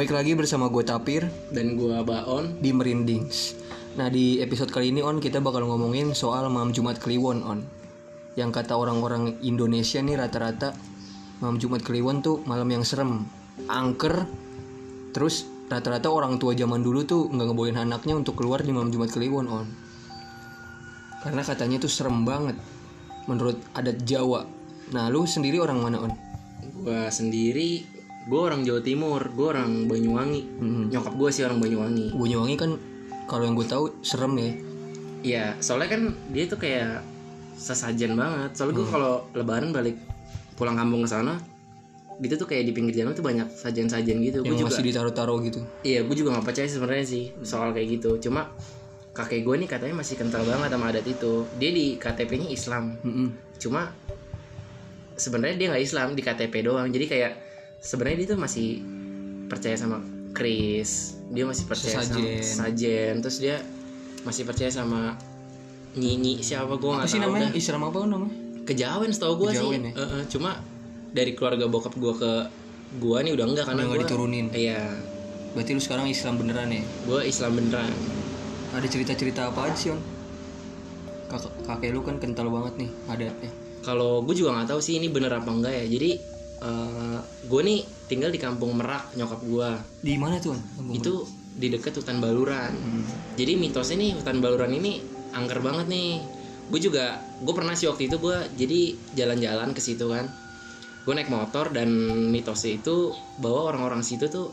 Baik lagi bersama gue Tapir dan gua Baon di Merindings. Nah di episode kali ini on kita bakal ngomongin soal malam Jumat Kliwon on. Yang kata orang-orang Indonesia nih rata-rata malam Jumat Kliwon tuh malam yang serem, angker. Terus rata-rata orang tua zaman dulu tuh nggak ngebolehin anaknya untuk keluar di malam Jumat Kliwon on. Karena katanya tuh serem banget menurut adat Jawa. Nah lu sendiri orang mana on? gua sendiri gua orang Jawa Timur gua orang Banyuwangi. Hmm. nyokap gua sih orang Banyuwangi. Banyuwangi kan kalau yang gue tahu serem ya. Iya soalnya kan dia tuh kayak sesajen banget. Soalnya gua kalau lebaran balik pulang kampung ke sana gitu tuh kayak di pinggir jalan tuh banyak sajen-sajen gitu. Yang gua juga masih ditaruh-taruh gitu. iya gue juga nggak percaya sebenarnya sih soal kayak gitu. Cuma kakek gue nih katanya masih kental banget sama adat itu. Dia di KTP-nya Islam. Mm-mm. cuma sebenarnya dia nggak Islam di KTP doang. Jadi kayak sebenarnya dia tuh masih percaya sama Kris dia masih percaya Sesajen. sama Sajen terus dia masih percaya sama Nyinyi siapa gue nggak sih tahu namanya? dah. Islam apa namanya? kejawen setahu gue sih ya? Eh, eh, cuma dari keluarga bokap gue ke gue nih udah enggak karena Udah gue diturunin. iya Berarti lu sekarang Islam beneran ya? gue Islam beneran Ada cerita-cerita apa aja sih, On? Kakek lu kan kental banget nih adatnya. kalau gue juga nggak tahu sih ini bener apa enggak ya jadi gue nih tinggal di kampung Merak nyokap gue Di mana tuh, itu di dekat hutan baluran. Hmm. jadi mitosnya nih hutan baluran ini angker banget nih. Gue juga gue pernah sih waktu itu gue jadi jalan-jalan ke situ kan. Gue naik motor dan mitosnya itu bahwa orang-orang situ tuh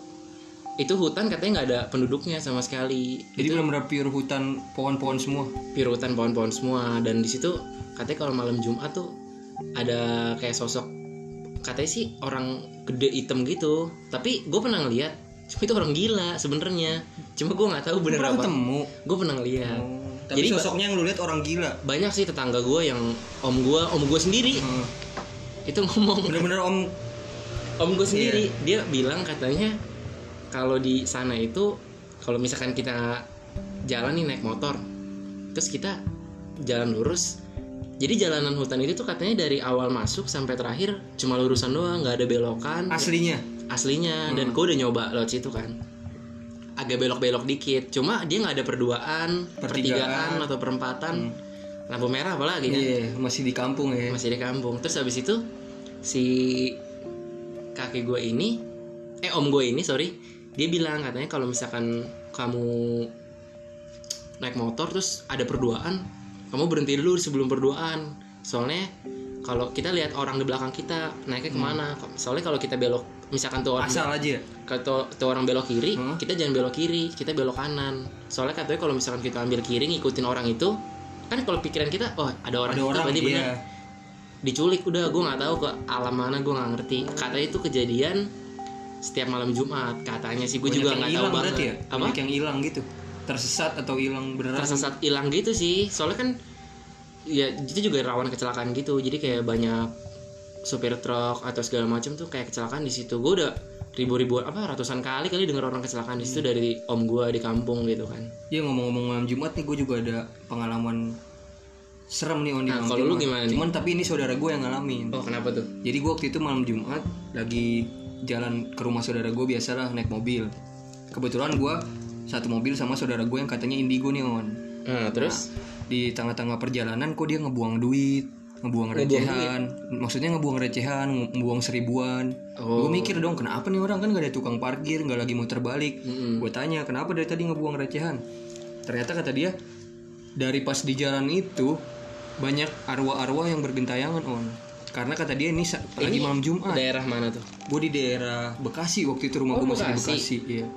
itu hutan katanya nggak ada penduduknya sama sekali. Jadi benar-benar pure hutan pohon-pohon semua. pure hutan pohon-pohon semua. Dan di situ katanya kalau malam Jumat tuh ada kayak sosok katanya sih orang gede hitam gitu tapi gue pernah ngeliat cuma itu orang gila sebenarnya cuma gue nggak tahu bener Pernah apa ketemu. gue pernah ngeliat Tapi Jadi, sosoknya yang lu lihat orang gila. banyak sih tetangga gue yang om gue om gue sendiri Hmm. itu ngomong Bener-bener om om gue sendiri Iya. dia bilang katanya kalau di sana itu kalau misalkan kita jalan nih naik motor terus kita jalan lurus jadi jalanan hutan itu tuh katanya dari awal masuk sampai terakhir cuma lurusan doang nggak ada belokan. Aslinya. aslinya dan gue udah nyoba lewat situ kan. Agak belok-belok dikit cuma dia nggak ada perduaan Pertigaan. pertigaan atau perempatan. Lampu merah apalagi kan? Iya, masih di kampung ya. masih di kampung. Terus habis itu si kakek gue ini eh om gue ini sorry dia bilang katanya kalau misalkan kamu naik motor terus ada perduaan kamu berhenti dulu sebelum perduaan soalnya kalau kita lihat orang di belakang kita naiknya ke mana soalnya kalau kita belok misalkan tuh orang Asal aja. kalau tuh orang belok kiri Hmm. kita jangan belok kiri kita belok kanan soalnya katanya kalau misalkan kita ambil kiri ngikutin orang itu kan kalau pikiran kita oh ada orang Ada itu orang berarti benar iya. diculik udah gue nggak tahu ke alam mana gue nggak ngerti katanya itu kejadian setiap malam Jumat katanya sih gue juga nggak tahu banget ya? apa Banyak yang hilang gitu. Tersesat atau hilang beneran. tersesat hilang gitu sih soalnya kan ya itu juga rawan kecelakaan gitu jadi kayak banyak supir truk atau segala macam tuh kayak kecelakaan di situ gue udah ribu-ribu apa ratusan kali kali denger orang kecelakaan di situ Hmm. dari om gue di kampung gitu kan Iya ngomong-ngomong malam Jumat nih gue juga ada pengalaman serem nih on di Nah, malam kalau lu gimana nih? Cuman tapi ini saudara gue yang ngalamin. oh kenapa tuh Jadi gue waktu itu malam Jumat lagi jalan ke rumah saudara gue biasalah naik mobil. Kebetulan gue satu mobil sama saudara gue yang katanya indigo nih on. nah, terus Di tengah-tengah perjalanan kok dia ngebuang duit, ngebuang recehan. Maksudnya ngebuang recehan, nge- ngebuang seribuan. Oh. Gue mikir dong kenapa nih orang kan gak ada tukang parkir, nggak lagi muter balik. Mm-mm. Gue tanya kenapa dari tadi ngebuang recehan. Ternyata kata dia dari pas di jalan itu banyak arwah-arwah yang bergentayangan on. Karena kata dia ini lagi malam Jumat. daerah mana tuh Gue di daerah Bekasi waktu itu rumah Oh, gue masih di Bekasi. Bekasi. Iya.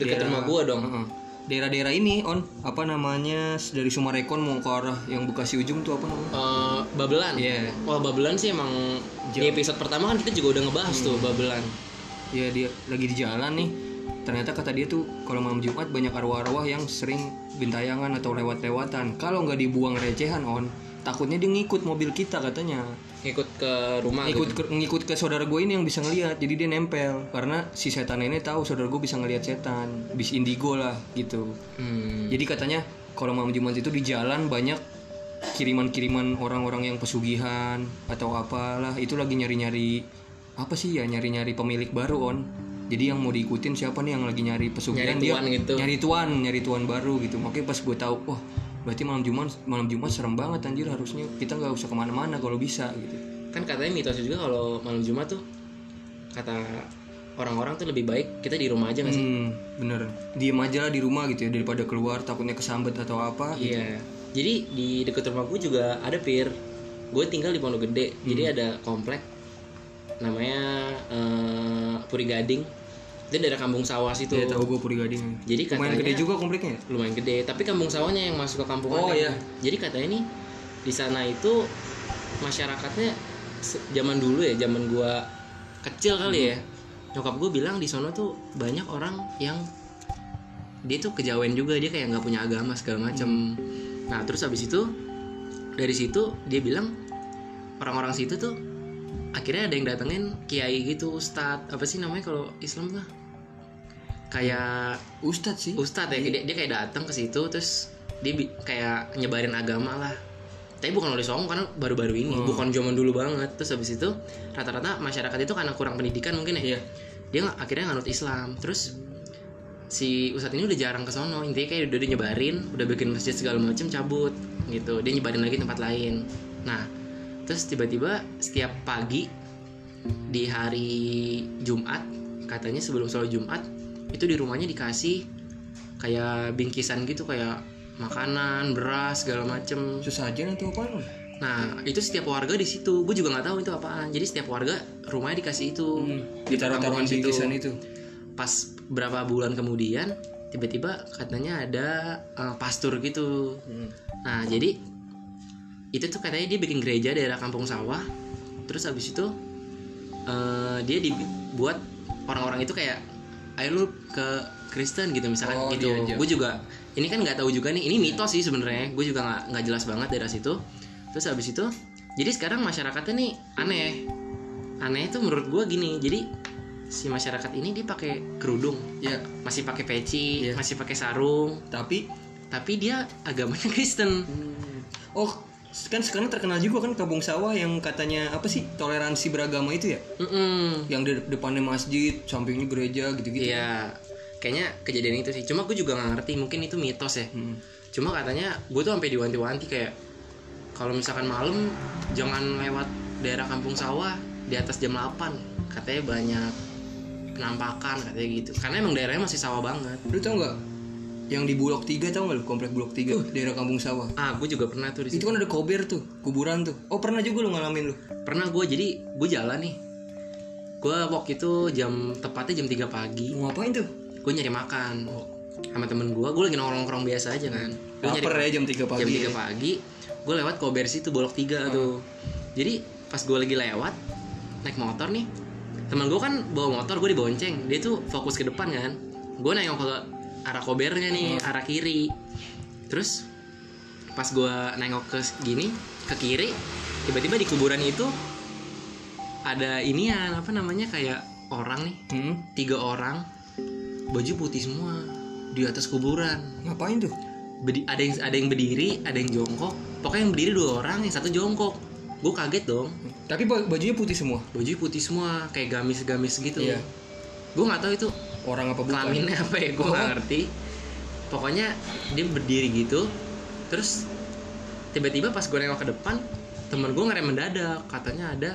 Dekat Daerah- rumah gue dong Heeh. Daerah-daerah ini on apa namanya dari Sumarekon mau ke arah yang Bekasi ujung tuh apa namanya? Eh, Babelan Iya. Wah Babelan sih emang di episode pertama kan kita juga udah ngebahas tuh Hmm. Babelan Ya dia lagi di jalan nih. Ternyata kata dia tuh kalau malam Jumat banyak arwah-arwah yang sering gentayangan atau lewat-lewatan. Kalau nggak dibuang recehan on, takutnya dia ngikut mobil kita katanya. Ikut ke rumah Ngikut gitu. ke, ngikut ke saudara gue ini yang bisa ngelihat, jadi dia nempel. Karena si setan ini tahu saudara gue bisa ngelihat setan, bis indigo lah gitu. Hmm. Jadi katanya kalau malam Jumat itu di jalan banyak kiriman-kiriman orang-orang yang pesugihan atau apalah itu lagi nyari-nyari apa sih ya nyari-nyari pemilik baru on jadi yang mau diikutin siapa nih yang lagi nyari pesugihan Nyari dia tuan gitu. nyari tuan nyari tuan baru gitu makanya pas gue tahu wah berarti malam jumat malam jumat serem banget anjir harusnya kita nggak usah ke mana-mana kalau bisa gitu kan katanya mitosnya juga kalau malam Jumat tuh kata orang-orang tuh lebih baik kita di rumah aja nggak sih hmm, bener diem aja lah di rumah gitu ya daripada keluar takutnya kesambet atau apa Iya. Jadi di dekat rumah gue juga ada pir. Gue tinggal di Pondok Gede. Jadi Hmm. ada komplek namanya eh, Puri Gading. Itu daerah Kampung Sawah situ. ya tahu gue puri gading Jadi lumayan katanya gede juga kompleknya ya? lumayan gede. Tapi Kampung Sawahnya yang masuk ke kampung Oh, iya. Jadi katanya nih di sana itu masyarakatnya zaman dulu ya, zaman gua kecil kali ya. Nyokap gue bilang di sana tuh banyak orang yang dia tuh kejawen juga dia kayak nggak punya agama segala macem nah terus habis itu dari situ dia bilang orang-orang situ tuh akhirnya ada yang datengin kiai gitu ustadz apa sih namanya kalau Islam tuh kayak Ustadz sih. Ustadz ya dia, dia kayak datang ke situ terus dia bi- kayak nyebarin agama lah. Tapi bukan oleh Songo karena baru-baru ini. Bukan zaman dulu banget. Terus habis itu rata-rata masyarakat itu karena kurang pendidikan mungkin ya. Iya. dia nggak- akhirnya nganut Islam. Terus si ustadz ini udah jarang ke sono. Intinya kayak udah dia nyebarin udah bikin masjid segala macem cabut gitu. Dia nyebarin lagi tempat lain. Nah terus tiba-tiba setiap pagi di hari Jumat katanya sebelum sholat Jumat itu di rumahnya dikasih kayak bingkisan gitu kayak makanan beras segala macem. Sesajen atau apa Non? nah itu setiap warga di situ. Gue juga nggak tahu itu apaan. Jadi setiap warga rumahnya dikasih itu. Di ditaruh-taruhan perkampungan situ. bingkisan itu. Pas berapa bulan kemudian tiba-tiba katanya ada eh, pastur gitu. Nah jadi itu tuh katanya dia bikin gereja daerah kampung sawah. Terus habis itu eh, dia dibuat orang-orang itu kayak ayo lu ke Kristen gitu misalkan Oh, gitu. diajak. gue juga ini kan nggak tahu juga nih ini mitos sih sebenarnya. Gue juga nggak nggak jelas banget daerah situ. Terus habis itu jadi sekarang masyarakatnya nih aneh. Aneh itu menurut gue gini jadi si masyarakat ini dia pakai kerudung. Ya masih pakai peci Iya. masih pakai sarung. Tapi? Tapi dia agamanya Kristen. Oh kan sekarang terkenal juga kan kampung sawah yang katanya apa sih toleransi beragama itu ya Mm-mm. yang di depannya masjid sampingnya gereja gitu-gitu Iya, kayaknya kejadian itu sih. Cuma gue juga nggak ngerti, mungkin itu mitos ya. Hmm. Cuma katanya gue tuh sampai diwanti-wanti kayak kalau misalkan malam jangan lewat daerah kampung sawah di atas jam 8 katanya banyak penampakan katanya gitu karena emang daerahnya masih sawah banget lu tau nggak yang di Bulog 3 tau nggak lu? Komplek Bulog 3 daerah kampung sawah. Ah gue juga pernah tuh di itu situ. kan ada kober tuh kuburan tuh. Oh pernah juga lu ngalamin lu? Pernah gue jadi gue jalan nih. Gue waktu itu jam tepatnya jam 3 pagi. Mau ngapain tuh? Gue nyari makan. Sama temen gue gue lagi nongkrong-nongkrong biasa aja kan. Gue nyari ya jam 3 pagi jam 3 ya. pagi gue lewat kober situ bolok 3 tuh. Jadi pas gue lagi lewat naik motor nih. Teman gue kan bawa motor gue dibonceng. Dia tuh fokus ke depan kan. Gue nengok ke arah kobernya nih arah kiri. Terus pas gue nengok ke gini ke kiri tiba-tiba di kuburan itu ada inian apa namanya kayak orang nih. Hmm, tiga orang baju putih semua di atas kuburan. Ngapain tuh? Bedi- ada yang ada yang berdiri ada yang jongkok. Pokoknya yang berdiri dua orang yang satu jongkok. Gue kaget dong. Tapi ba- bajunya putih semua? Baju putih semua kayak gamis-gamis gitu. Iya. gue nggak tahu itu orang apa bukan? Kelaminnya apa ya gue nggak Oh. ngerti. Pokoknya dia berdiri gitu terus tiba-tiba pas gue nengok ke depan temen gue ngerem mendadak. Katanya ada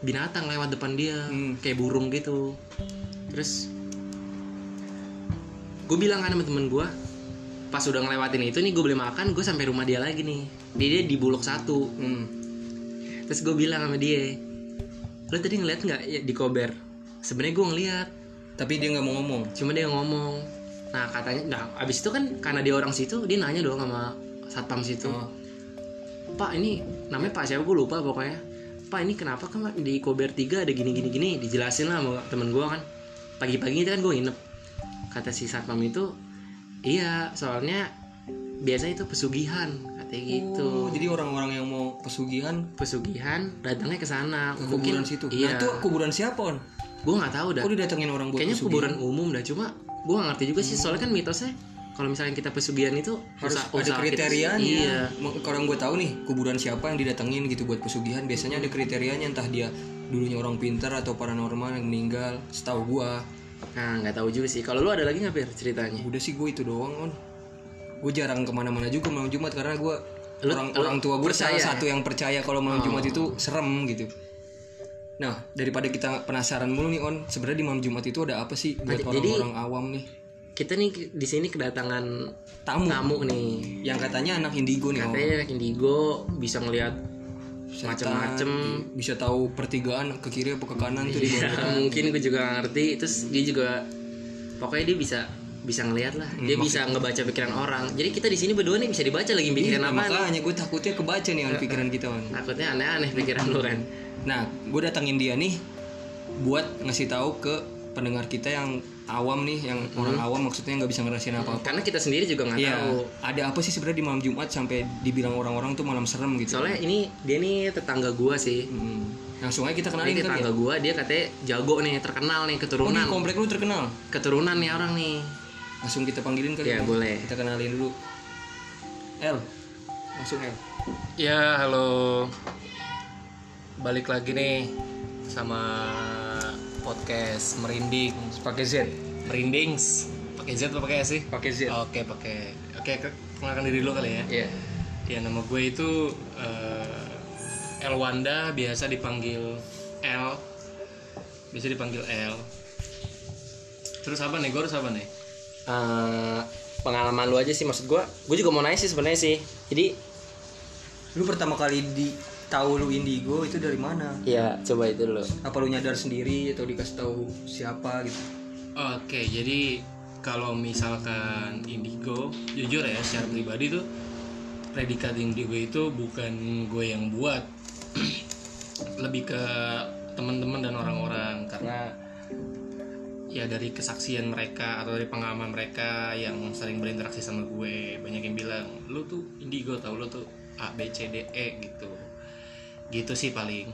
binatang lewat depan dia Hmm. kayak burung gitu. Terus gue bilang kan sama temen gue pas udah ngelewatin itu nih gue beli makan gue sampai rumah dia lagi nih. Dia, dia di bulog satu. Hmm. terus gue bilang sama dia lo tadi ngeliat nggak ya, di kober? Sebenarnya gue ngeliat tapi dia nggak mau ngomong. Cuma dia ngomong. Nah katanya nah abis itu kan karena dia orang situ dia nanya dong sama satpam situ. Oh. pak ini namanya pak siapa? Gue lupa pokoknya. Pak ini kenapa kan di kober 3 ada gini gini gini dijelasin lah sama temen gue kan. Pagi-pagi itu kan gue nginep. Kata si satpam itu iya soalnya biasanya itu pesugihan katanya gitu. Oh, jadi orang-orang yang mau pesugihan pesugihan datangnya ke sana. Mungkin kuburan situ. Iya. nah itu kuburan siapa on gue nggak tahu dah. Kok didatengin orang buat kayaknya pesugihan? kuburan umum dah cuma gue gak ngerti juga sih. Soalnya kan mitosnya kalau misalnya kita pesugihan itu harus usaha- ada usaha kriterianya. Iya. Kalau gue tahu nih kuburan siapa yang didatengin gitu buat pesugihan? Biasanya ada kriterianya entah dia dulunya orang pintar atau paranormal yang meninggal setahu gua. Nah nggak tahu juga sih. Kalau lu ada lagi nggak Pir ceritanya? Udah sih gue itu doang on gue jarang ke mana-mana juga malam jumat karena gue orang lu orang tua gue salah ya? satu yang percaya kalau malam jumat itu serem gitu nah daripada kita penasaran mulu nih on sebenarnya di malam jumat itu ada apa sih buat orang-orang awam nih? kita nih di sini kedatangan tamu. tamu nih. Yang katanya anak indigo nih on. katanya anak indigo bisa ngelihat macem-macem. bisa tahu pertigaan ke kiri apa ke kanan tuh di Iya, mungkin gue juga ngerti. Terus dia juga pokoknya dia bisa bisa ngelihat lah. Dia bisa ngebaca pikiran orang. Jadi kita di sini berdua nih bisa dibaca lagi pikiran Nah, apa makanya gue takutnya kebaca nih on pikiran kita on. Takutnya aneh-aneh pikiran lu kan Nah, gue datangin dia nih buat ngasih tahu ke pendengar kita yang awam nih, yang orang awam maksudnya nggak bisa ngerasain apa-apa. karena kita sendiri juga nggak Iya, tahu ada apa sih sebenarnya di malam Jumat sampai dibilang orang-orang tuh malam serem gitu? soalnya ini dia nih tetangga gua sih Hmm. Langsung aja kita ini kenalin kan ya. tetangga gua dia katanya jago nih terkenal nih Oh, keturunan komplek lu terkenal. keturunan nih orang nih Langsung kita panggilin kali. ya ya. boleh Kita kenalin dulu. L. Langsung L. Ya, halo. Balik lagi nih sama podcast Merinding. Pakai Z. Merindings. Pakai Z atau pakai S sih? Pakai Z. Oke, pakai. Oke, ke- kenalkan diri dulu kali ya. Iya. Ya, nama gue itu eh, Elwanda, biasa dipanggil L. Biasa dipanggil L. Terus apa nih? Gue harus apa nih? Eh, pengalaman lu aja sih maksud gua gue juga mau nanya sih sebenarnya sih jadi Lu pertama kali di tahu lu indigo itu dari mana? ya coba itu dulu Apa lu nyadar sendiri atau dikasih tahu siapa gitu? Oke, jadi kalau misalkan indigo, jujur ya secara pribadi tuh predikat indigo itu bukan gue yang buat, lebih ke teman-teman dan orang-orang karena ya dari kesaksian mereka atau dari pengalaman mereka yang sering berinteraksi sama gue banyak yang bilang lu tuh indigo tau lu tuh A B C D E gitu gitu sih paling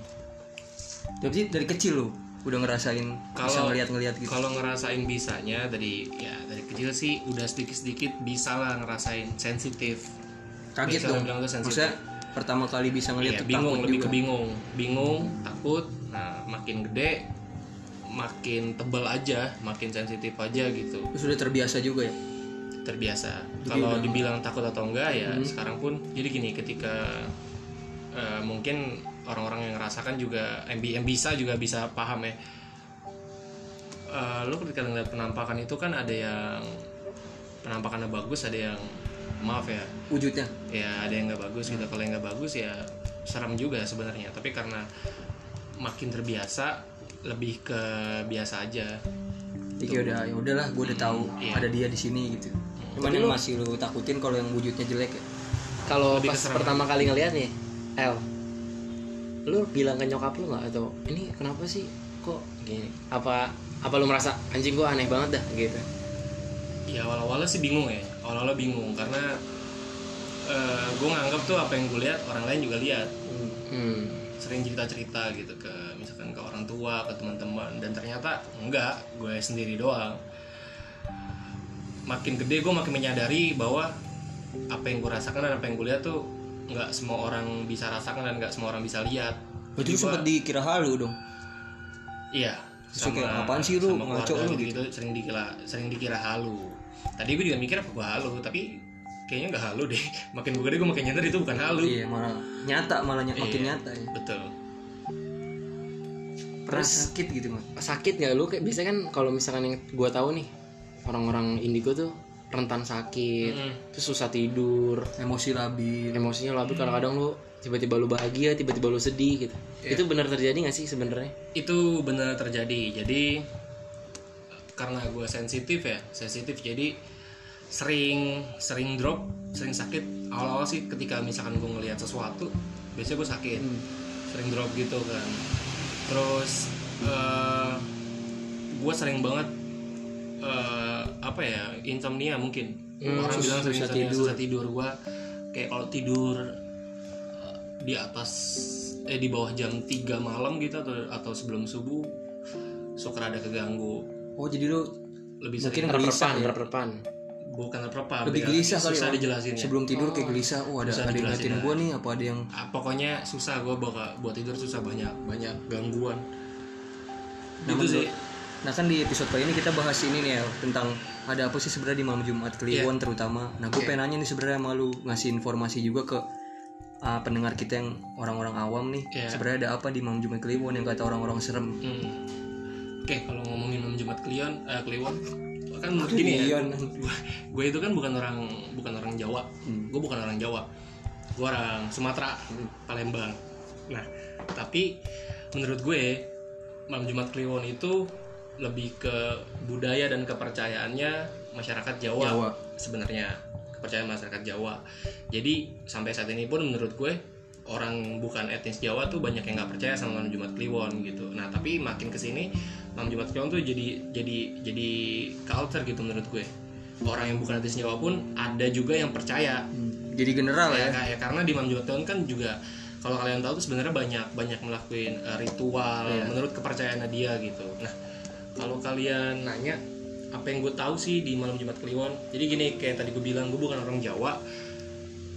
Jadi dari kecil lu udah ngerasain Kalau- ngeliat-ngeliat gitu. Kalau ngerasain bisanya dari ya dari kecil sih udah sedikit-sedikit bisa lah ngerasain sensitif. Kaget Bisa dong. bilang tuh sensitif. Maksudnya pertama kali bisa ngeliat Iya, tuh bingung, lebih juga. ke bingung, bingung, takut. Nah, makin gede makin tebel aja, makin sensitif aja gitu. Terus udah terbiasa juga ya. Terbiasa. Kalau dibilang takut atau enggak ya Hmm. sekarang pun jadi gini ketika eh, mungkin orang-orang yang ngerasakan juga bi- yang bisa juga bisa paham ya. Eh, lu ketika ngeliat penampakan itu kan ada yang penampakannya bagus, ada yang maaf ya, Wujudnya. ya ada yang nggak bagus gitu. Kalau yang nggak bagus ya serem juga sebenarnya. Tapi karena makin terbiasa, lebih ke biasa aja. Jadi kayak udah ya udahlah gue udah tahu Iya. ada dia di sini gitu. Cuman yang masih lu takutin kalau yang wujudnya jelek ya. kalau pas pertama kali ngeliat nih El lu bilang ke nyokap lu nggak atau ini kenapa sih kok gini apa apa lu merasa anjing gua aneh banget dah gitu Ya awal-awalnya sih bingung ya, awal-awalnya bingung karena gue nganggap tuh apa yang gue lihat orang lain juga lihat. hmm. Sering cerita-cerita gitu ke misalkan ke orang tua, ke teman-teman dan ternyata enggak, gue sendiri doang. Makin gede gue makin menyadari bahwa apa yang gue rasakan dan apa yang gue lihat tuh nggak semua orang bisa rasakan dan nggak semua orang bisa lihat. Berarti lu sempet dikira halu dong. Iya. Terus kayak, apaan sih lu, sama ngaco lu gitu, sering dikira sering dikira halu. Tadi gue juga mikir apa gue halu, tapi kayaknya nggak halu deh. Makin gue gede gue makin nyadar itu bukan halu. Iya malah nyata malah ny- makin Iya. nyata ya. Betul. Terus sakit gitu mah. sakit nggak lu kayak biasanya kan kalau misalkan yang gua tahu nih orang-orang indigo tuh rentan sakit Mm-mm. terus susah tidur Emosi labil. emosinya labil kadang-kadang lu tiba-tiba lu bahagia tiba-tiba lu sedih gitu itu benar terjadi nggak sih sebenarnya Itu benar terjadi. Jadi karena gue sensitif ya, sensitif jadi sering sering drop, sering sakit. Awal-awal sih ketika misalkan gue ngelihat sesuatu, biasanya gue sakit. sering drop gitu kan terus eh gue sering banget eh, apa ya insomnia mungkin Hmm, orang sus- bilang sering susah insomnia, tidur. susah tidur gue kayak kalau tidur eh, di atas eh di bawah jam 3 malam gitu atau atau sebelum subuh suka ada keganggu Oh jadi lu lebih Mungkin sering gelisah Reprepan, ya? bukan apa lebih gelisah kali susah Om. dijelasin Sebelum tidur kayak gelisah. Oh ada Susah ada yang ya. gua nih apa ada yang Ah, pokoknya susah gue buat buat tidur susah banyak banyak gangguan Nah, gitu sih Nah kan di episode kali ini kita bahas ini nih ya tentang ada apa sih sebenarnya di malam Jumat Kliwon terutama. Nah gue pengen nanya nih sebenarnya malu ngasih informasi juga ke uh, pendengar kita yang orang-orang awam nih. Iya. Sebenarnya ada apa di malam Jumat Kliwon yang kata orang-orang serem? Hmm. Oke, kalau ngomongin Malam Jumat Kliwon, eh, Kliwon, kan menurut gini ya, gue, gue itu kan bukan orang bukan orang Jawa, gue bukan orang Jawa, gue orang Sumatera, Palembang. Nah, tapi menurut gue Malam Jumat Kliwon itu lebih ke budaya dan kepercayaannya masyarakat Jawa, Jawa. sebenarnya kepercayaan masyarakat Jawa. Jadi sampai saat ini pun menurut gue orang bukan etnis Jawa tuh banyak yang nggak percaya sama malam Jumat Kliwon gitu. Nah tapi makin ke sini malam Jumat Kliwon tuh jadi jadi jadi culture gitu menurut gue. Orang yang bukan etnis Jawa pun ada juga yang percaya. Jadi general Ya, ya. ya karena di malam Jumat Kliwon kan juga kalau kalian tahu tuh sebenarnya banyak banyak melakukan eh, ritual Iya. menurut kepercayaannya dia gitu. Nah kalau kalian nanya apa yang gue tahu sih di malam Jumat Kliwon, jadi gini kayak tadi gue bilang gue bukan orang Jawa,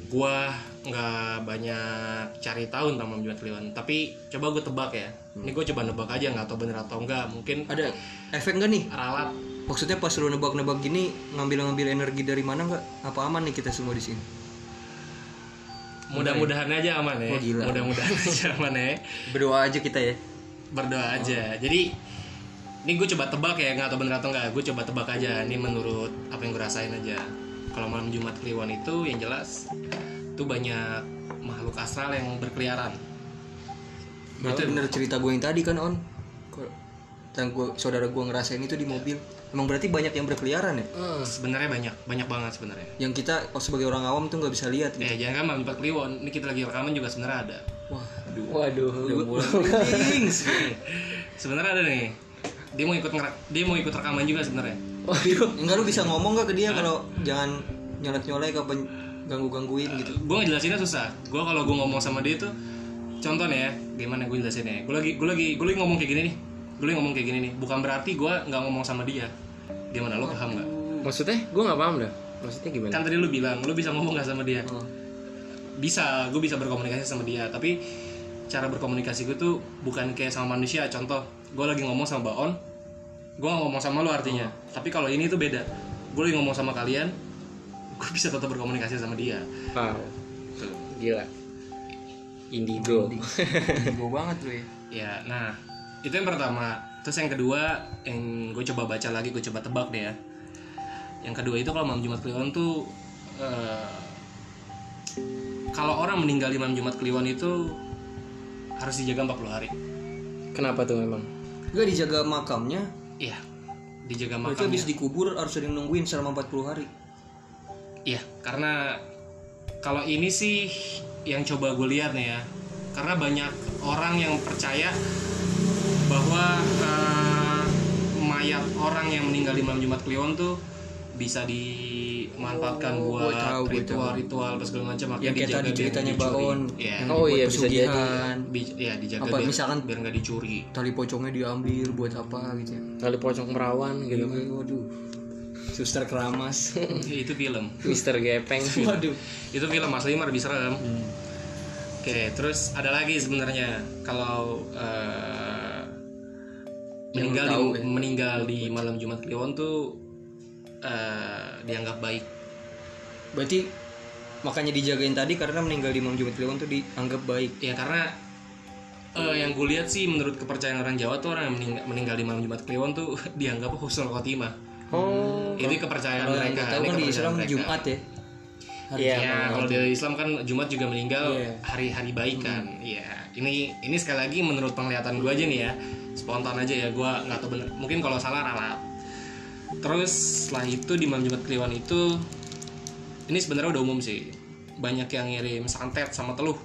gue nggak banyak cari tahu tentang malam Jumat Kliwon. Tapi coba gue tebak ya, ini gue coba nebak aja nggak tahu bener atau enggak, mungkin Ada efek nggak nih? ralat Maksudnya pas lu nebak-nebak gini ngambil-ngambil energi dari mana nggak? Apa aman nih kita semua di sini? mudah-mudahan aja aman ya, Oh, mudah-mudahan aja aman ya. Berdoa aja kita ya. berdoa aja jadi ini gue coba tebak ya nggak tahu bener atau nggak. Gue coba tebak aja. Ini menurut apa yang gue rasain aja. Kalau malam Jumat Kliwon itu yang jelas tuh banyak makhluk astral yang berkeliaran. Berarti bener cerita gue yang tadi kan on. Yang gue saudara gue ngerasain itu di mobil. Emang berarti banyak yang berkeliaran ya? sebenarnya banyak. Banyak banget sebenarnya. Yang kita oh, sebagai orang awam tuh nggak bisa lihat gitu. eh jangan kan malam Jumat Kliwon. Ini kita lagi rekaman juga sebenarnya ada. Wah, aduh. Waduh. Sebenarnya ada nih dia mau ikut ngerak dia mau ikut rekaman juga sebenarnya. Waduh. Enggak lu bisa ngomong gak ke dia kalau jangan nyolek nyolek apa ganggu gangguin gitu. gue ngejelasinnya susah. Gue kalau gue ngomong sama dia tuh contoh nih ya gimana gue jelasinnya? Gue lagi gue lagi gue lagi ngomong kayak gini nih. Gue lagi ngomong kayak gini nih. Bukan berarti gue nggak ngomong sama dia. Gimana lo paham nggak? Maksudnya? Gue nggak paham dah. Maksudnya gimana? kan tadi lu bilang lu bisa ngomong nggak sama dia? Oh. bisa gue bisa berkomunikasi sama dia. Tapi cara berkomunikasi gue tuh bukan kayak sama manusia. Contoh gue lagi ngomong sama Baon gue nggak ngomong sama lu artinya tapi kalau ini tuh beda gue lagi ngomong sama kalian gue bisa tetap berkomunikasi sama dia Wow. Gila. Indigo. Gue banget lu ya. Ya, nah itu yang pertama. Terus yang kedua, yang gue coba baca lagi, gue coba tebak deh ya. Yang kedua itu kalau malam Jumat Kliwon tuh, eh, kalau orang meninggal di malam Jumat Kliwon itu harus dijaga 40 hari. Kenapa tuh memang? Gak dijaga makamnya. Iya, dijaga Berarti makamnya. habis dikubur harus yang nungguin selama 40 hari. Iya, karena kalau ini sih yang coba gue lihat nih ya, karena banyak orang yang percaya bahwa eh, mayat orang yang meninggal di malam Jumat Kliwon tuh bisa dimanfaatkan Oh, buat tahu, ritual-ritual apa segala macam Yang kayak dijaga tadi biar ceritanya nggak dicuri. Baon. Iya, yang Oh iya, bisa jadi. Bi- iya, dijaga Apa, biar, misalkan- biar nggak dicuri. Tali pocongnya diambil buat apa gitu ya. Kali pocong merawan gitu kan. Waduh. Suster keramas. itu film. Mister Gepeng. Waduh. itu film asli mah lebih serem. Oke, terus ada lagi sebenarnya kalau eh, meninggal tahu di, ya. meninggal di malam Jumat Kliwon tuh eh, dianggap baik. Berarti makanya dijagain tadi karena meninggal di malam Jumat Kliwon tuh dianggap baik. Ya karena eh, yang gue lihat sih menurut kepercayaan orang Jawa tuh orang yang meninggal, meninggal di malam Jumat Kliwon tuh dianggap husnul khotimah. Oh. Ini kepercayaan yang mereka. tahu kan di Islam mereka. Jumat ya. Hari Iya. Ya, kalau di Islam kan Jumat juga meninggal Iya. hari-hari baik kan. Iya. Ini ini sekali lagi menurut penglihatan gue aja nih ya, spontan aja ya. Gue nggak tahu bener. Mungkin kalau salah ralat. Terus setelah itu di malam Jumat Kliwon itu ini sebenarnya udah umum sih. Banyak yang ngirim santet sama teluh.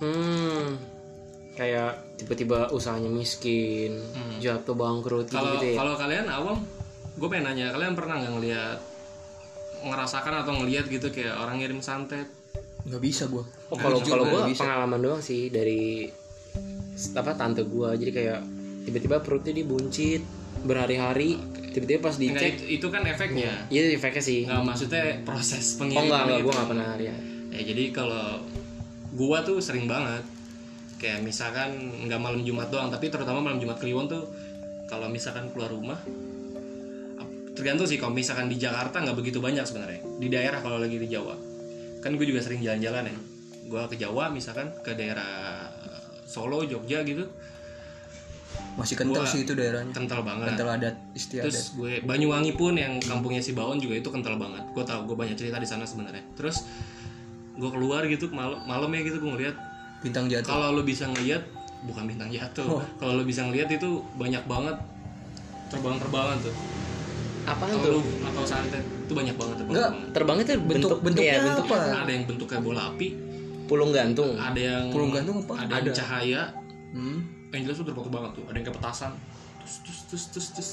Hmm. Kayak tiba-tiba usahanya miskin, jatuh bangkrut gitu, Kalau gitu ya. kalau kalian awam, gue pengen nanya, kalian pernah nggak ngelihat ngerasakan atau ngelihat gitu kayak orang ngirim santet? Nggak bisa gua. Oh kalau kalau gue bisa. pengalaman doang sih dari apa tante gue jadi kayak tiba-tiba perutnya dibuncit berhari-hari tiba-tiba pas Enggak, dicek itu, itu kan efeknya. iya efeknya sih. Nggak maksudnya proses oh pengiriman enggak enggak gitu. gue nggak pernah lihat. Ya jadi kalau gua tuh sering banget kayak misalkan nggak malam Jumat doang tapi terutama malam Jumat Kliwon tuh kalau misalkan keluar rumah tergantung sih kalau misalkan di Jakarta nggak begitu banyak sebenarnya. Di daerah kalau lagi di Jawa. Kan gue juga sering jalan-jalan ya. Gue ke Jawa misalkan ke daerah Solo Jogja gitu Masih kental Gua- sih itu daerahnya. kental banget Kental adat istiadat. terus gue Banyuwangi pun yang kampungnya si Baon juga itu kental banget gue tau gue banyak cerita di sana sebenarnya terus gue keluar gitu malam malam ya gitu gue ngeliat Bintang jatuh. kalau lo bisa ngeliat bukan bintang jatuh kalau lo bisa ngeliat itu banyak banget terbang-terbangan tuh kalau tuh atau santet itu banyak banget terbang Enggak. terbangnya tuh Bentuk bentuk bentuknya iya, bentuk apa? ada yang bentuk kayak bola api pulung gantung ada yang Pulung gantung apa? ada yang cahaya Hmm. yang jelas tuh terbang banget tuh. Ada yang kayak petasan terus terus terus terus terus.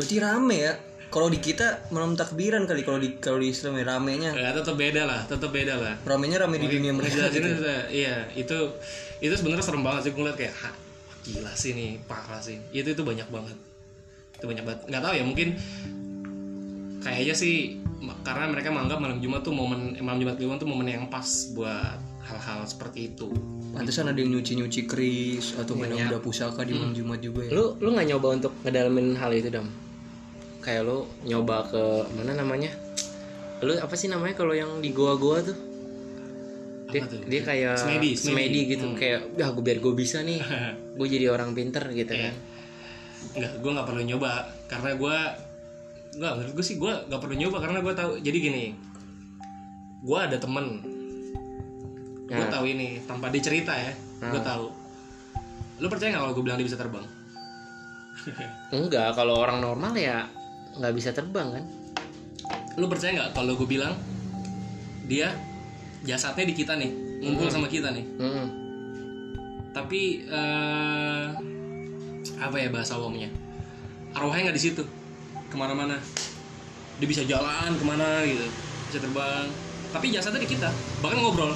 Berarti rame ya. Kalau di kita malam takbiran kali. Kalau di kalau di Islam ya ramenya. ya tetap beda lah tetap beda lah. Ramenya rame di dunia mereka. ngejelasin itu iya itu itu sebenarnya serem banget sih. Gue ngeliat kayak "Hah, gila sih nih parah sih. Itu itu banyak banget. Itu banyak banget. Nggak tahu ya mungkin kayaknya sih karena mereka menganggap malam Jumat tuh momen malam Jumat Kliwon tuh momen yang pas buat hal-hal seperti itu. Pantesan ada yang nyuci-nyuci keris atau main udah pusaka di malam Jumat juga ya. lu lu nggak nyoba untuk ngedalamin hal itu dam? Kayak lu nyoba ke mana namanya? Lu apa sih namanya kalau yang di goa-goa tuh? Dia, tuh? dia kayak Semedi, semedi, semedi. gitu kayak ya gue biar gue bisa nih. Gue jadi orang pinter gitu Iya. kan. Nggak gue nggak perlu nyoba. Karena gue nggak menurut gue sih gue nggak perlu nyoba karena gue tahu jadi gini. Gue ada temen gue Nah. tahu ini tanpa dia cerita ya gue tahu. Lu percaya nggak kalau gue bilang dia bisa terbang? Enggak kalau orang normal ya nggak bisa terbang kan? Lu percaya nggak kalau gue bilang dia jasadnya di kita nih ngumpul sama kita nih? Mm-mm. tapi eh, apa ya bahasa awamnya arwahnya nggak di situ ke mana-mana. Dia bisa jalan ke mana gitu bisa terbang. Tapi jasadnya di kita bahkan ngobrol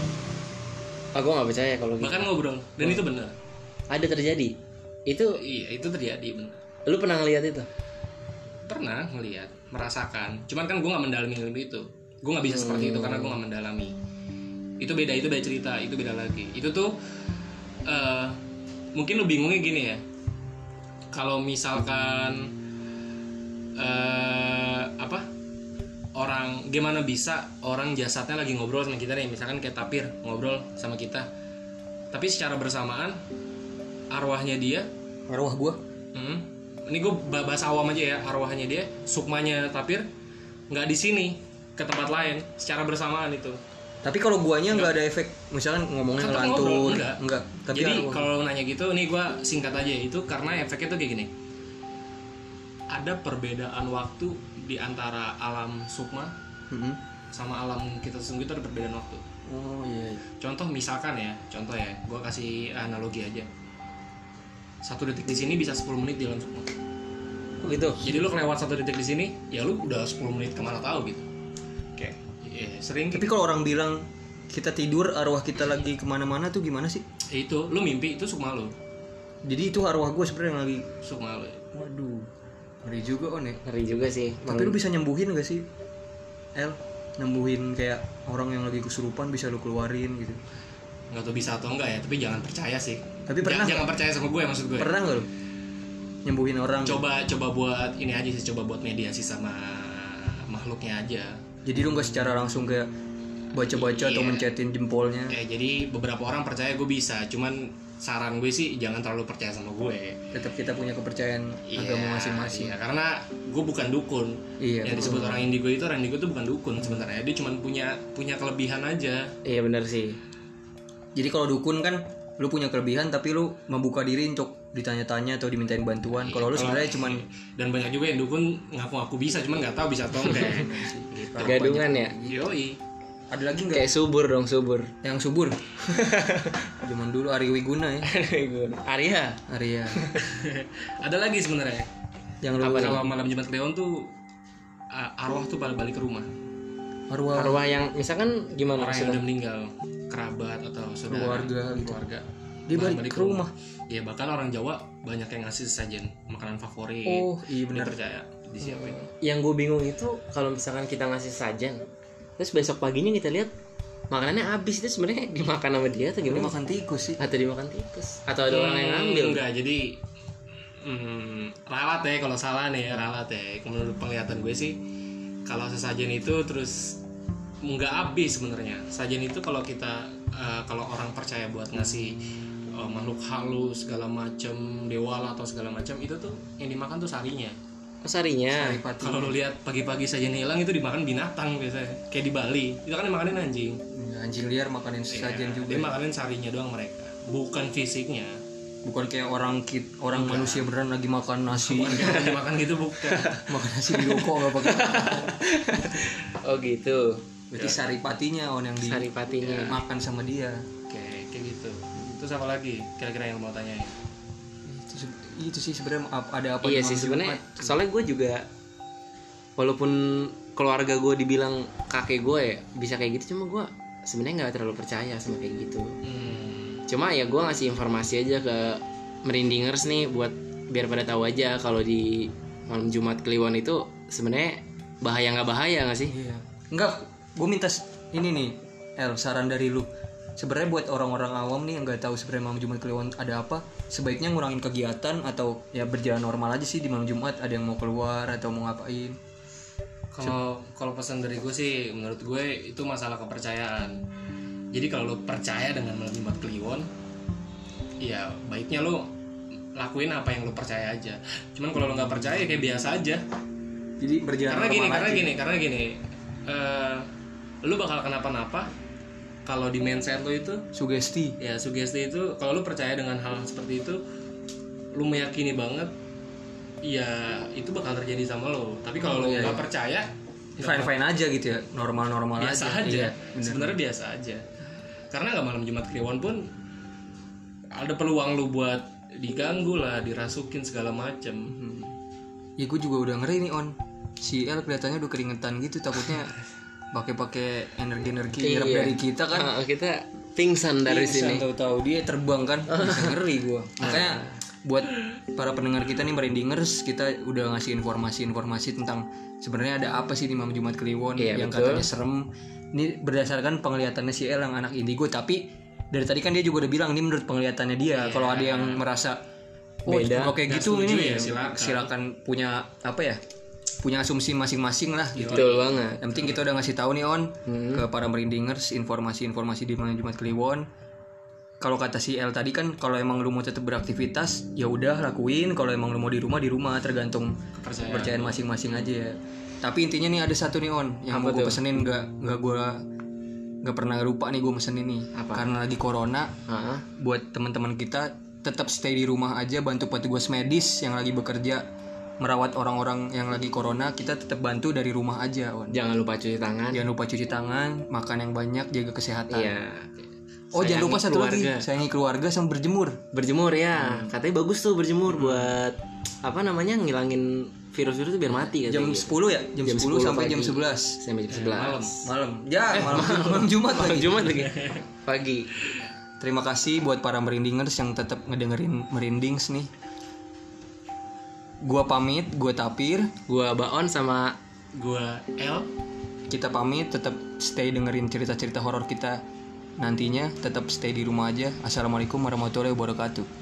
gue nggak percaya kalau gitu. Bahkan ngobrol dan itu benar. Ada terjadi. Itu iya itu terjadi benar. Lu pernah ngeliat itu? Pernah ngelihat merasakan. Cuman kan gue nggak mendalami ilmu itu. Gue nggak bisa seperti itu karena gue nggak mendalami. Itu beda itu beda cerita itu beda lagi. Itu tuh eh, mungkin lu bingungnya gini ya. Kalau misalkan eh orang gimana bisa orang jasadnya lagi ngobrol sama kita nih misalkan kayak tapir ngobrol sama kita tapi secara bersamaan arwahnya dia Arwah gua. Hmm. Ini gue bahas awam aja ya arwahnya dia, sukmanya tapir nggak di sini ke tempat lain secara bersamaan itu. Tapi kalau guanya nggak ada efek, misalkan ngomongnya Tetap ngelantur, ngobrol, enggak. enggak. Tapi Jadi kalau nanya gitu, nih gue singkat aja itu karena efeknya tuh kayak gini. Ada perbedaan waktu di antara alam sukma Mhm. sama alam kita sesungguhnya itu ada perbedaan waktu. Oh iya. iya. Contoh misalkan ya, contoh ya, gue kasih analogi aja. Satu detik di sini bisa 10 menit di alam sukma. Oh, gitu Jadi lu kelewat satu detik di sini, ya lu udah 10 menit ke mana tahu gitu. Oke, Iya, sering Tapi kalau orang bilang kita tidur arwah kita lagi ke mana-mana tuh gimana sih? itu lu mimpi itu sukma lu, Jadi itu arwah gue sebenarnya lagi. sukma lu. Waduh, ngeri juga on ya. ngeri juga sih Tapi lu bisa nyembuhin gak sih? El, nyembuhin kayak orang yang lagi kesurupan bisa lu keluarin gitu. Nggak tahu bisa atau enggak ya, tapi jangan percaya sih. Tapi pernah jangan, jangan percaya sama gue maksud gue. Pernah gak lu nyembuhin orang? Coba coba buat ini aja sih, coba buat mediasi sama makhluknya aja. Jadi lu nggak secara langsung kayak baca-baca atau Iya. mencetin jempolnya. Eh jadi beberapa orang percaya gue bisa, cuman saran gue sih jangan terlalu percaya sama gue. Tetap kita punya kepercayaan agama masing-masing. Iya, karena gue bukan dukun. Iya. Yang disebut orang indigo itu orang indigo itu bukan dukun sebenarnya. Dia cuma punya punya kelebihan aja. iya benar sih Jadi kalau dukun kan lu punya kelebihan tapi lu membuka diri untuk ditanya-tanya atau dimintain bantuan. Kalau lu sebenarnya cuman Dan banyak juga yang dukun ngaku-ngaku bisa, cuman nggak tahu bisa atau enggak. gitu. gadungan ya Yoi. Ada lagi nggak kayak subur dong subur yang subur? Zaman dulu Ari Wiguna ya. Arya Arya. Ada lagi sebenarnya. Yang lu Apa nama malam Jumat Kliwon tuh uh, arwah tuh pada balik ke rumah. arwah arwah yang misalkan gimana Orang yang udah meninggal, kerabat atau saudara, Keluarga gitu. keluarga. dia Malah balik ke rumah. Iya, bahkan orang Jawa banyak yang ngasih sajian makanan favorit. Oh, iya benar. percaya disiapin. yang gue bingung itu kalau misalkan kita ngasih sajian terus besok paginya kita lihat makanannya habis. Itu sebenarnya dimakan sama dia atau gimana? Makan tikus sih. atau dimakan tikus? Atau ada orang yang ngambil? Enggak, jadi hmm, ralat ya kalau salah nih ralat ya. Menurut penglihatan gue sih kalau sesajen itu terus nggak habis sebenarnya. Sajen itu kalau kita eh, kalau orang percaya buat ngasih eh, makhluk halus segala macam dewa atau segala macam itu tuh yang dimakan tuh sarinya Oh, sarinya. Saripati. kalau lu lihat pagi-pagi sajen hilang itu dimakan binatang biasanya. Kayak di Bali. Itu kan dimakanin anjing. Ya, anjing liar makanin sesajen Ya, juga. dia makanin sarinya doang mereka. Bukan fisiknya. Bukan kayak orang kit orang manusia beneran lagi makan nasi. Bukan kayak dimakan gitu bukan. Makan nasi di rokok nggak pakai Oh gitu. berarti saripatinya on yang Saripatinya. dimakan sama dia. Oke kayak gitu. Terus apa lagi? Kira-kira yang mau tanyain itu, sih sebenarnya ada apa iya sih sebenarnya Jumat? soalnya gue juga walaupun keluarga gue dibilang kakek gue ya bisa kayak gitu cuma gue sebenarnya nggak terlalu percaya sama kayak gitu hmm, cuma ya gue ngasih informasi aja ke merindingers nih buat biar pada tahu aja kalau di malam Jumat Kliwon itu sebenarnya bahaya nggak bahaya nggak sih Iya. Enggak, gue minta ini nih, El, saran dari lu. Sebenarnya buat orang-orang awam nih yang nggak tahu sebenarnya malam Jumat Kliwon ada apa, sebaiknya ngurangin kegiatan atau ya berjalan normal aja sih di malam Jumat. Ada yang mau keluar atau mau ngapain? kalau kalau pesan dari gue sih menurut gue itu masalah kepercayaan jadi kalau lo percaya dengan malam Jumat Kliwon ya baiknya lo lakuin apa yang lo percaya aja cuman kalau lo nggak percaya kayak biasa aja Jadi berjalan karena gini karena aja. gini karena gini eh lu bakal kenapa-napa kalau di mindset lo itu Sugesti. ya sugesti itu kalau lu percaya dengan hal seperti itu lu meyakini banget ya itu bakal terjadi sama lo tapi kalau Oh, lu iya, nggak iya. percaya Fine fine aja gitu ya, normal normal biasa aja, Iya, bener. sebenarnya biasa aja karena nggak malam Jumat Kliwon pun ada peluang lu buat diganggu lah dirasukin segala macem Hmm. Ya gue juga udah ngeri nih on. Si El kelihatannya udah keringetan gitu, takutnya pakai-pakai energi-energi nyerap Iya. dari kita kan. Ah, kita pingsan dari sini tahu-tahu dia terbang kan bisa ngeri gua makanya buat para pendengar kita nih merindingers kita udah ngasih informasi-informasi tentang sebenarnya ada apa sih di Malam Jumat Kliwon Iya, yang betul. katanya serem ini berdasarkan penglihatannya si El yang anak indigo tapi dari tadi kan dia juga udah bilang ini menurut penglihatannya dia kalau ada yang merasa oh, Beda. Nggak gitu ini ya, silakan. silakan punya apa ya punya asumsi masing-masing lah gitu betul banget yang penting kita udah ngasih tahu nih on Hmm. ke para merindingers informasi-informasi di malam Jumat Kliwon. Kalau kata si El tadi kan kalau emang lu mau tetap beraktivitas ya udah lakuin. Kalau emang lu mau di rumah di rumah tergantung kepercayaan kepercayaan masing-masing aja ya. Tapi intinya nih ada satu nih on yang mau gue pesenin nggak nggak gue nggak pernah lupa nih gue mesen ini Apa? karena lagi corona Ah, buat teman-teman kita tetap stay di rumah aja bantu petugas medis yang lagi bekerja merawat orang-orang yang lagi corona kita tetap bantu dari rumah aja on jangan lupa cuci tangan. Jangan lupa cuci tangan makan yang banyak jaga kesehatan. Iya. Oh jangan Sayangi lupa satu keluarga. lagi sayangi keluarga sama berjemur. Berjemur ya. Katanya bagus tuh berjemur buat apa namanya ngilangin virus-virus itu biar mati jam katanya 10 ya? Jam, Jam 10, 10 sampai jam pagi. 11 sampai jam 11 malam malam. Ya malam, malam. Jumat lagi. Jumat lagi. Pagi. Terima kasih buat para merindingers yang tetap ngedengerin merindings nih gua pamit gua tapir. Gua baon sama gue L kita pamit tetap stay dengerin cerita-cerita horor kita. Nantinya tetap stay di rumah aja. Assalamualaikum warahmatullahi wabarakatuh